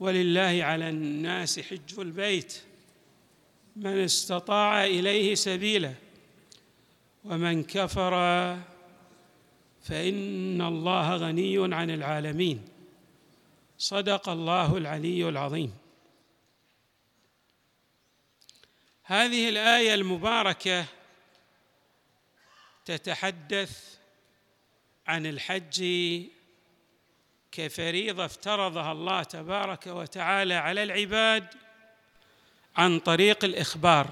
ولله على الناس حج البيت من استطاع إليه سبيلا ومن كفر فإن الله غني عن العالمين. صدق الله العلي العظيم. هذه الآية المباركة تتحدث عن الحج كفريضة افترضها الله تبارك وتعالى على العباد عن طريق الإخبار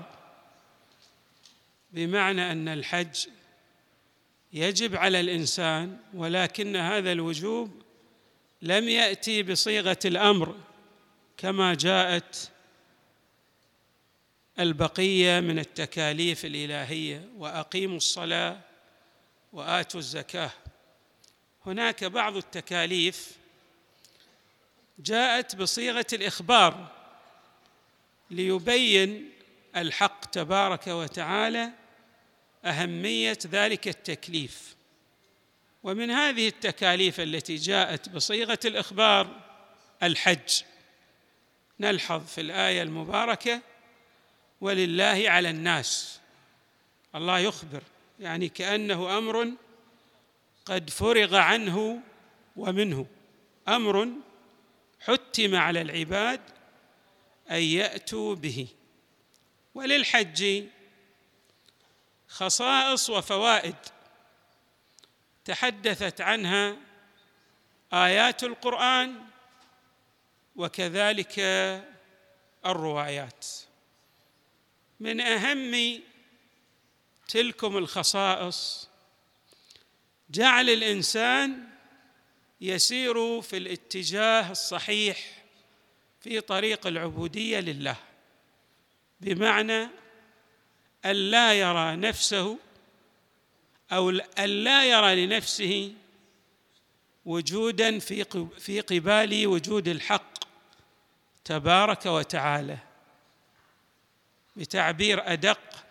بمعنى أن الحج يجب على الإنسان ولكن هذا الوجوب لم يأتي بصيغة الأمر كما جاءت البقية من التكاليف الإلهية وأقيموا الصلاة وآتوا الزكاة. هناك بعض التكاليف جاءت بصيغة الإخبار ليبين الحق تبارك وتعالى أهمية ذلك التكليف. ومن هذه التكاليف التي جاءت بصيغة الإخبار الحج نلحظ في الآية المباركة ولله على الناس. الله يخبر يعني كأنه أمر قد فرغ عنه ومنه. أمر حتم على العباد أن يأتوا به. وللحج خصائص وفوائد تحدثت عنها آيات القرآن وكذلك الروايات. من أهم تلكم الخصائص جعل الإنسان يسير في الاتجاه الصحيح في طريق العبودية لله بمعنى أن لا يرى نفسه أو أن لا يرى لنفسه وجودا في في قبال وجود الحق تبارك وتعالى. بتعبير أدق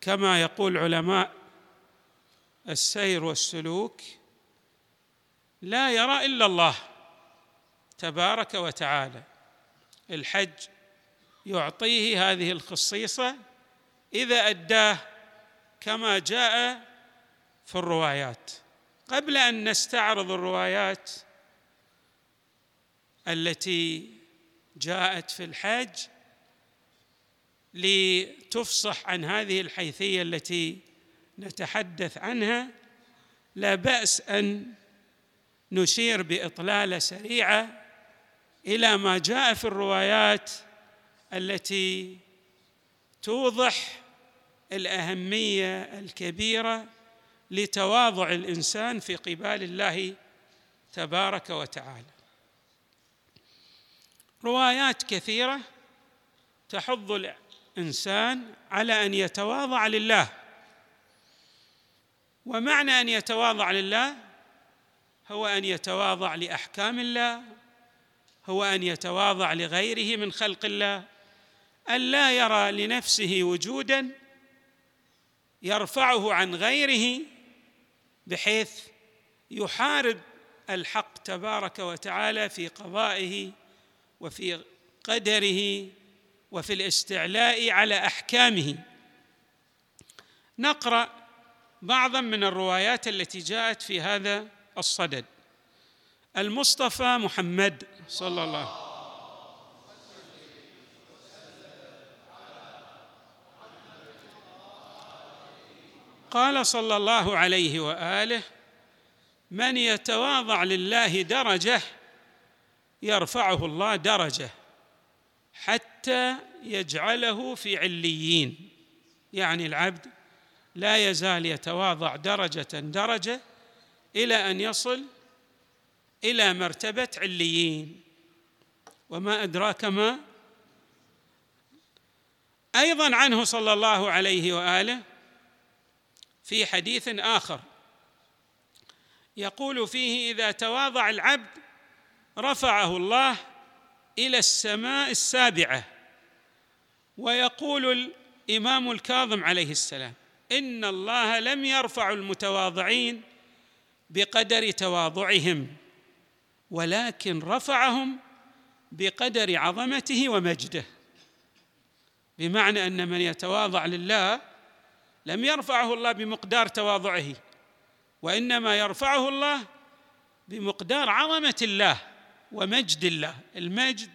كما يقول علماء السير والسلوك لا يرى إلا الله تبارك وتعالى. الحج يعطيه هذه الخصيصة إذا أداه كما جاء في الروايات. قبل أن نستعرض الروايات التي جاءت في الحج لتفصح عن هذه الحيثية التي نتحدث عنها لا بأس أن نشير بإطلالة سريعة إلى ما جاء في الروايات التي توضح الأهمية الكبيرة لتواضع الإنسان في قبال الله تبارك وتعالى. روايات كثيرة تحض الإنسان على أن يتواضع لله ومعنى أن يتواضع لله هو أن يتواضع لأحكام الله هو أن يتواضع لغيره من خلق الله. أن لا يرى لنفسه وجودا يرفعه عن غيره بحيث يحارب الحق تبارك وتعالى في قضائه وفي قدره وفي الاستعلاء على أحكامه. نقرأ بعضا من الروايات التي جاءت في هذا الصدد. المصطفى محمد صلى الله قال صلى الله عليه وآله من يتواضع لله درجة يرفعه الله درجة حتى يجعله في عليين. يعني العبد لا يزال يتواضع درجة درجة إلى أن يصل إلى مرتبة عليين. وما أدراك ما؟ أيضا عنه صلى الله عليه وآله في حديث آخر يقول فيه إذا تواضع العبد رفعه الله إلى السماء السابعة. ويقول الإمام الكاظم عليه السلام إن الله لم يرفع المتواضعين بقدر تواضعهم ولكن رفعهم بقدر عظمته ومجده. بمعنى أن من يتواضع لله لم يرفعه الله بمقدار تواضعه وإنما يرفعه الله بمقدار عظمة الله ومجد الله. المجد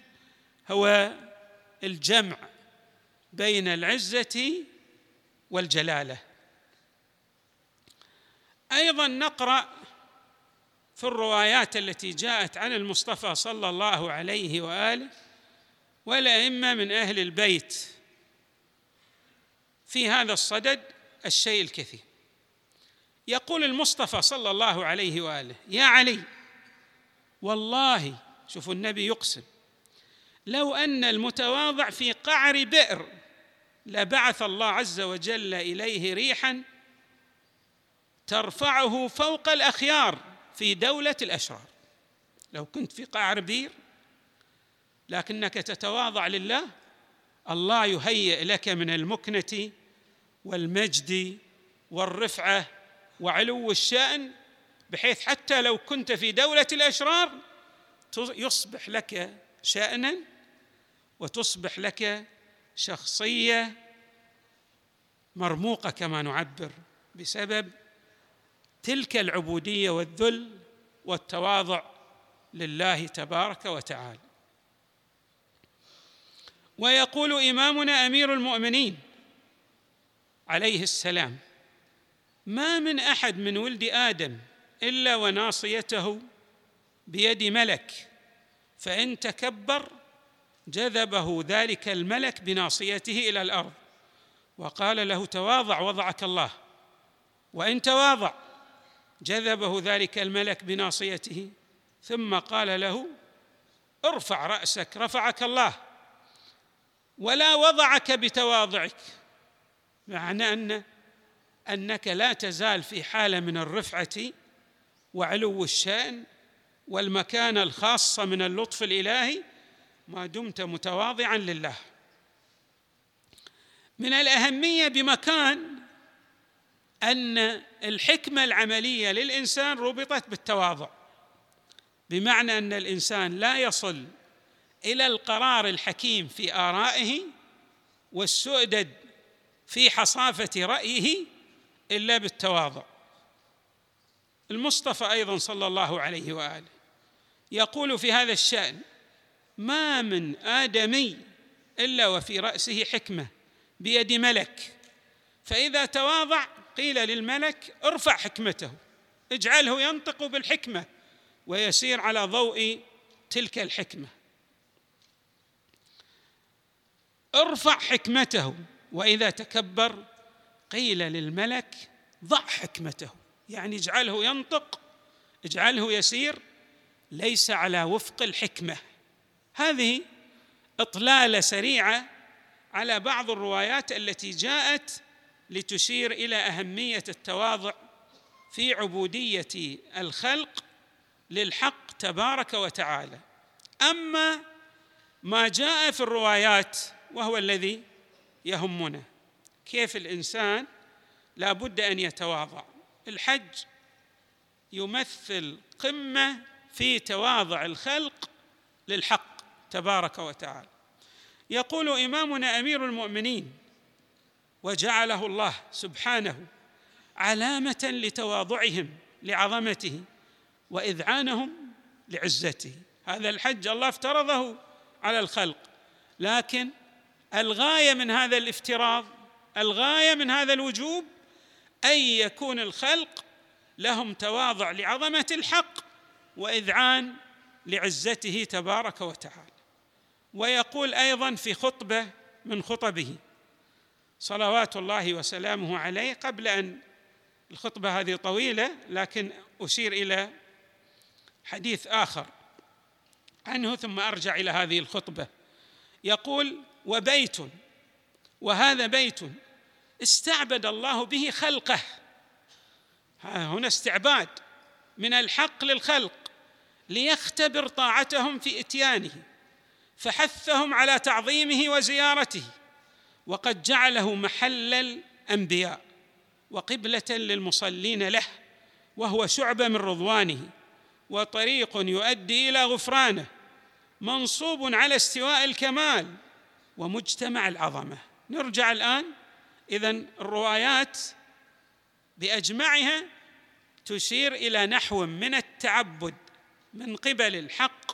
هو الجمع بين العزة والجلاله. أيضا نقرأ في الروايات التي جاءت عن المصطفى صلى الله عليه وآله والأئمة من أهل البيت. في هذا الصدد الشيء الكثير. يقول المصطفى صلى الله عليه وآله يا علي والله شوفوا النبي يقسم لو أن المتواضع في قعر بئر لبعث الله عز وجل إليه ريحا ترفعه فوق الأخيار في دولة الأشرار. لو كنت في قعر بير لكنك تتواضع لله الله يهيئ لك من المكنة والمجد والرفعة وعلو الشأن بحيث حتى لو كنت في دولة الأشرار يصبح لك شانا وتصبح لك شخصية مرموقة كما نعبر بسبب تلك العبودية والذل والتواضع لله تبارك وتعالى. ويقول إمامنا أمير المؤمنين عليه السلام ما من أحد من ولد آدم إلا وناصيته بيد ملك فإن تكبر جذبه ذلك الملك بناصيته إلى الأرض. وقال له تواضع وضعك الله. وإن تواضع جذبه ذلك الملك بناصيته. ثم قال له ارفع رأسك رفعك الله. ولا وضعك بتواضعك. معنى أن أنك لا تزال في حالة من الرفعة وعلو الشأن والمكانة الخاصة من اللطف الإلهي ما دمت متواضعا لله. من الأهمية بمكان أن الحكمة العملية للإنسان ربطت بالتواضع. بمعنى أن الإنسان لا يصل إلى القرار الحكيم في آرائه والسؤدد في حصافة رأيه إلا بالتواضع. المصطفى أيضا صلى الله عليه وآله يقول في هذا الشأن ما من آدمي إلا وفي رأسه حكمة بيد ملك. فإذا تواضع قيل للملك ارفع حكمته اجعله ينطق بالحكمة ويسير على ضوء تلك الحكمة. ارفع حكمته وإذا تكبر قيل للملك ضع حكمته. يعني اجعله ينطق اجعله يسير ليس على وفق الحكمة. هذه إطلالة سريعة على بعض الروايات التي جاءت لتشير إلى أهمية التواضع في عبودية الخلق للحق تبارك وتعالى. أما ما جاء في الروايات وهو الذي يهمنا كيف الإنسان لا بد أن يتواضع. الحج يمثل قمة في تواضع الخلق للحق. تبارك وتعالى. يقول إمامنا أمير المؤمنين وجعله الله سبحانه علامة لتواضعهم لعظمته وإذعانهم لعزته. هذا الحج الله افترضه على الخلق. لكن الغاية من هذا الافتراض الغاية من هذا الوجوب أن يكون الخلق لهم تواضع لعظمة الحق وإذعان لعزته تبارك وتعالى. ويقول أيضا في خطبة من خطبه صلوات الله وسلامه عليه قبل أن الخطبة هذه طويلة لكن أشير إلى حديث آخر عنه ثم أرجع إلى هذه الخطبة. يقول وبيت وهذا بيت استعبد الله به خلقه. هنا استعباد من الحق للخلق ليختبر طاعتهم في إتيانه. فحثهم على تعظيمه وزيارته وقد جعله محل الأنبياء وقبلة للمصلين له وهو شعبه من رضوانه وطريق يؤدي إلى غفرانه منصوب على استواء الكمال ومجتمع العظمة. نرجع الآن اذا الروايات بأجمعها تشير إلى نحو من التعبد من قبل الحق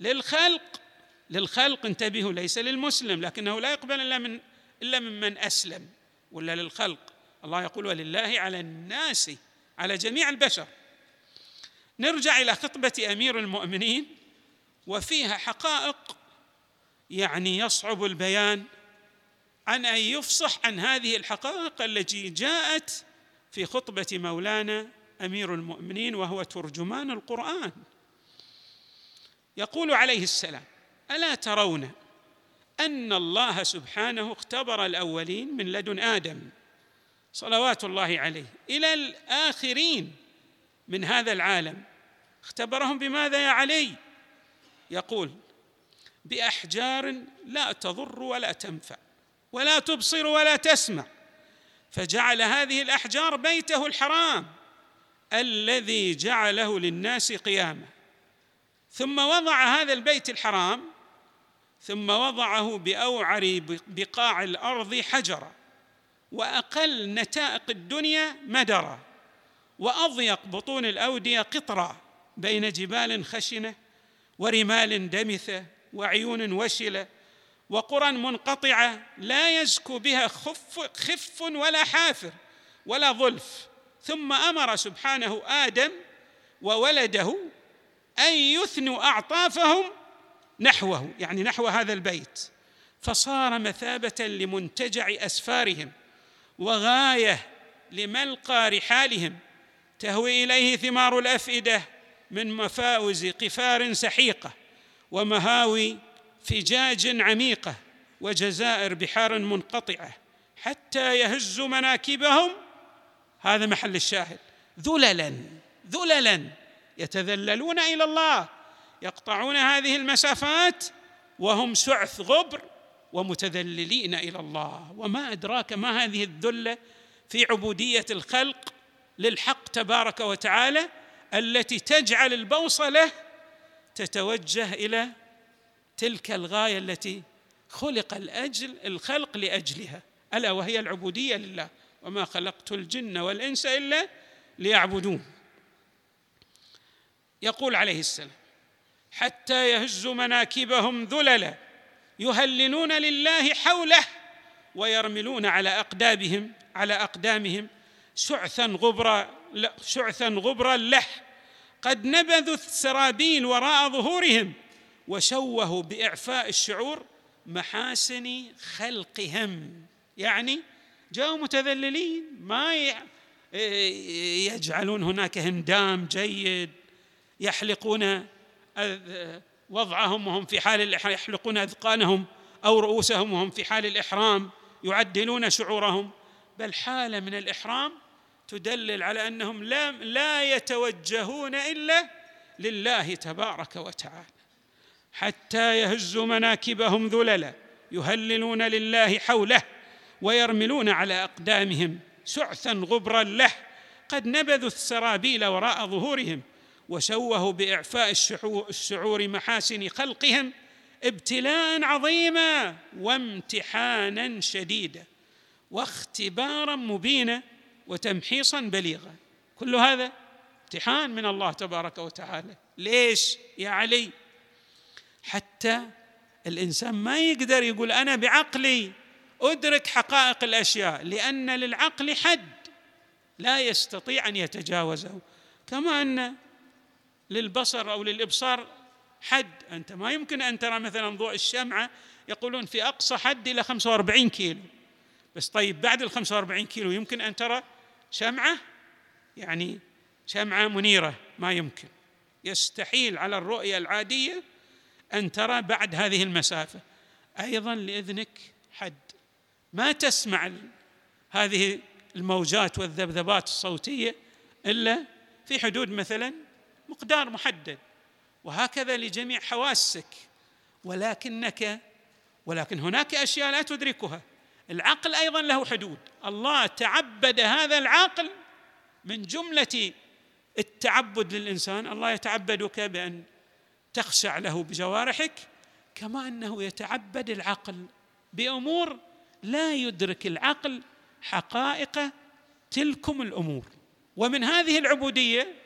للخلق للخلق انتبهوا ليس للمسلم لكنه لا يقبل إلا من إلا ممن أسلم. ولا للخلق. الله يقول ولله على الناس على جميع البشر. نرجع إلى خطبة أمير المؤمنين وفيها حقائق يعني يصعب البيان عن أن يفصح عن هذه الحقائق التي جاءت في خطبة مولانا أمير المؤمنين وهو ترجمان القرآن. يقول عليه السلام ألا ترون أن الله سبحانه اختبر الأولين من لدن آدم صلوات الله عليه إلى الآخرين من هذا العالم؟ اختبرهم بماذا يا علي؟ يقول بأحجار لا تضر ولا تنفع ولا تبصر ولا تسمع فجعل هذه الأحجار بيته الحرام الذي جعله للناس قيامة. ثم وضع هذا البيت الحرام ثم وضعه بأوعر بقاع الأرض حجرا وأقل نتائق الدنيا مدرا وأضيق بطون الأودية قطرا بين جبال خشنة ورمال دمثة وعيون وشلة وقرى منقطعة لا يزكو بها خف, خف ولا حافر ولا ظلف. ثم أمر سبحانه آدم وولده أن يثنوا أعطافهم نحوه يعني نحو هذا البيت. فصار مثابة لمنتجع أسفارهم وغاية لملقى رحالهم تهوي إليه ثمار الأفئدة من مفاوز قفار سحيقة ومهاوي فجاج عميقة وجزائر بحار منقطعة حتى يهز مناكبهم. هذا محل الشاهد. ذللا ذللا يتذللون إلى الله. يقطعون هذه المسافات وهم سعث غبر ومتذللين إلى الله. وما أدراك ما هذه الذلة في عبودية الخلق للحق تبارك وتعالى التي تجعل البوصلة تتوجه إلى تلك الغاية التي خلق الأجل الخلق لأجلها. ألا وهي العبودية لله. وما خلقت الجن والإنس إلا ليعبدون. يقول عليه السلام حتى يهز مناكبهم ذللا يهللون لله حوله ويرملون على اقدامهم على أقدامهم شعثا غبرا شعثا غبرا له. قد نبذوا السرابيل وراء ظهورهم وشوهوا بإعفاء الشعور محاسن خلقهم. يعني جاءوا متذللين ما يجعلون هناك هندام جيد يحلقون وضعهم وهم في حال يحلقون أذقانهم أو رؤوسهم وهم في حال الإحرام يعدلون شعورهم. بل حالة من الإحرام تدلل على أنهم لا لا يتوجهون إلا لله تبارك وتعالى. حتى يهزوا مناكبهم ذللا يهللون لله حوله ويرملون على أقدامهم سعثا غبرا له. قد نبذوا السرابيل وراء ظهورهم وشوهوا بإعفاء الشعور محاسن خلقهم ابتلاء عظيما وامتحانا شديدا واختبارا مبينا وتمحيصا بليغا. كل هذا امتحان من الله تبارك وتعالى. ليش يا علي؟ حتى الإنسان ما يقدر يقول أنا بعقلي أدرك حقائق الأشياء لأن للعقل حد لا يستطيع أن يتجاوزه. كما أن للبصر أو للإبصار حد. أنت ما يمكن أن ترى مثلا ضوء الشمعة يقولون في أقصى حد إلى 45 كيلو. بس طيب بعد ال 45 كيلو يمكن أن ترى شمعة؟ يعني شمعة منيرة ما يمكن. يستحيل على الرؤية العادية أن ترى بعد هذه المسافة. أيضا لإذنك حد. ما تسمع هذه الموجات والذبذبات الصوتية إلا في حدود مثلا مقدار محدد. وهكذا لجميع حواسك. ولكنك ولكن هناك أشياء لا تدركها. العقل أيضا له حدود. الله تعبد هذا العقل من جملة التعبد للإنسان. الله يتعبدك بأن تخشع له بجوارحك كما أنه يتعبد العقل بأمور لا يدرك العقل حقائق تلكم الأمور. ومن هذه العبودية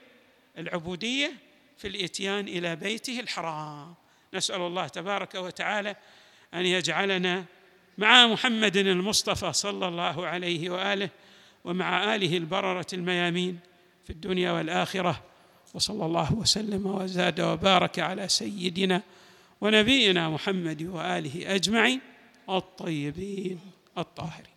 العبودية في الإتيان إلى بيته الحرام. نسأل الله تبارك وتعالى أن يجعلنا مع محمد المصطفى صلى الله عليه وآله ومع آله البررة الميامين في الدنيا والآخرة وصلى الله وسلم وزاد وبارك على سيدنا ونبينا محمد وآله أجمعين الطيبين الطاهرين.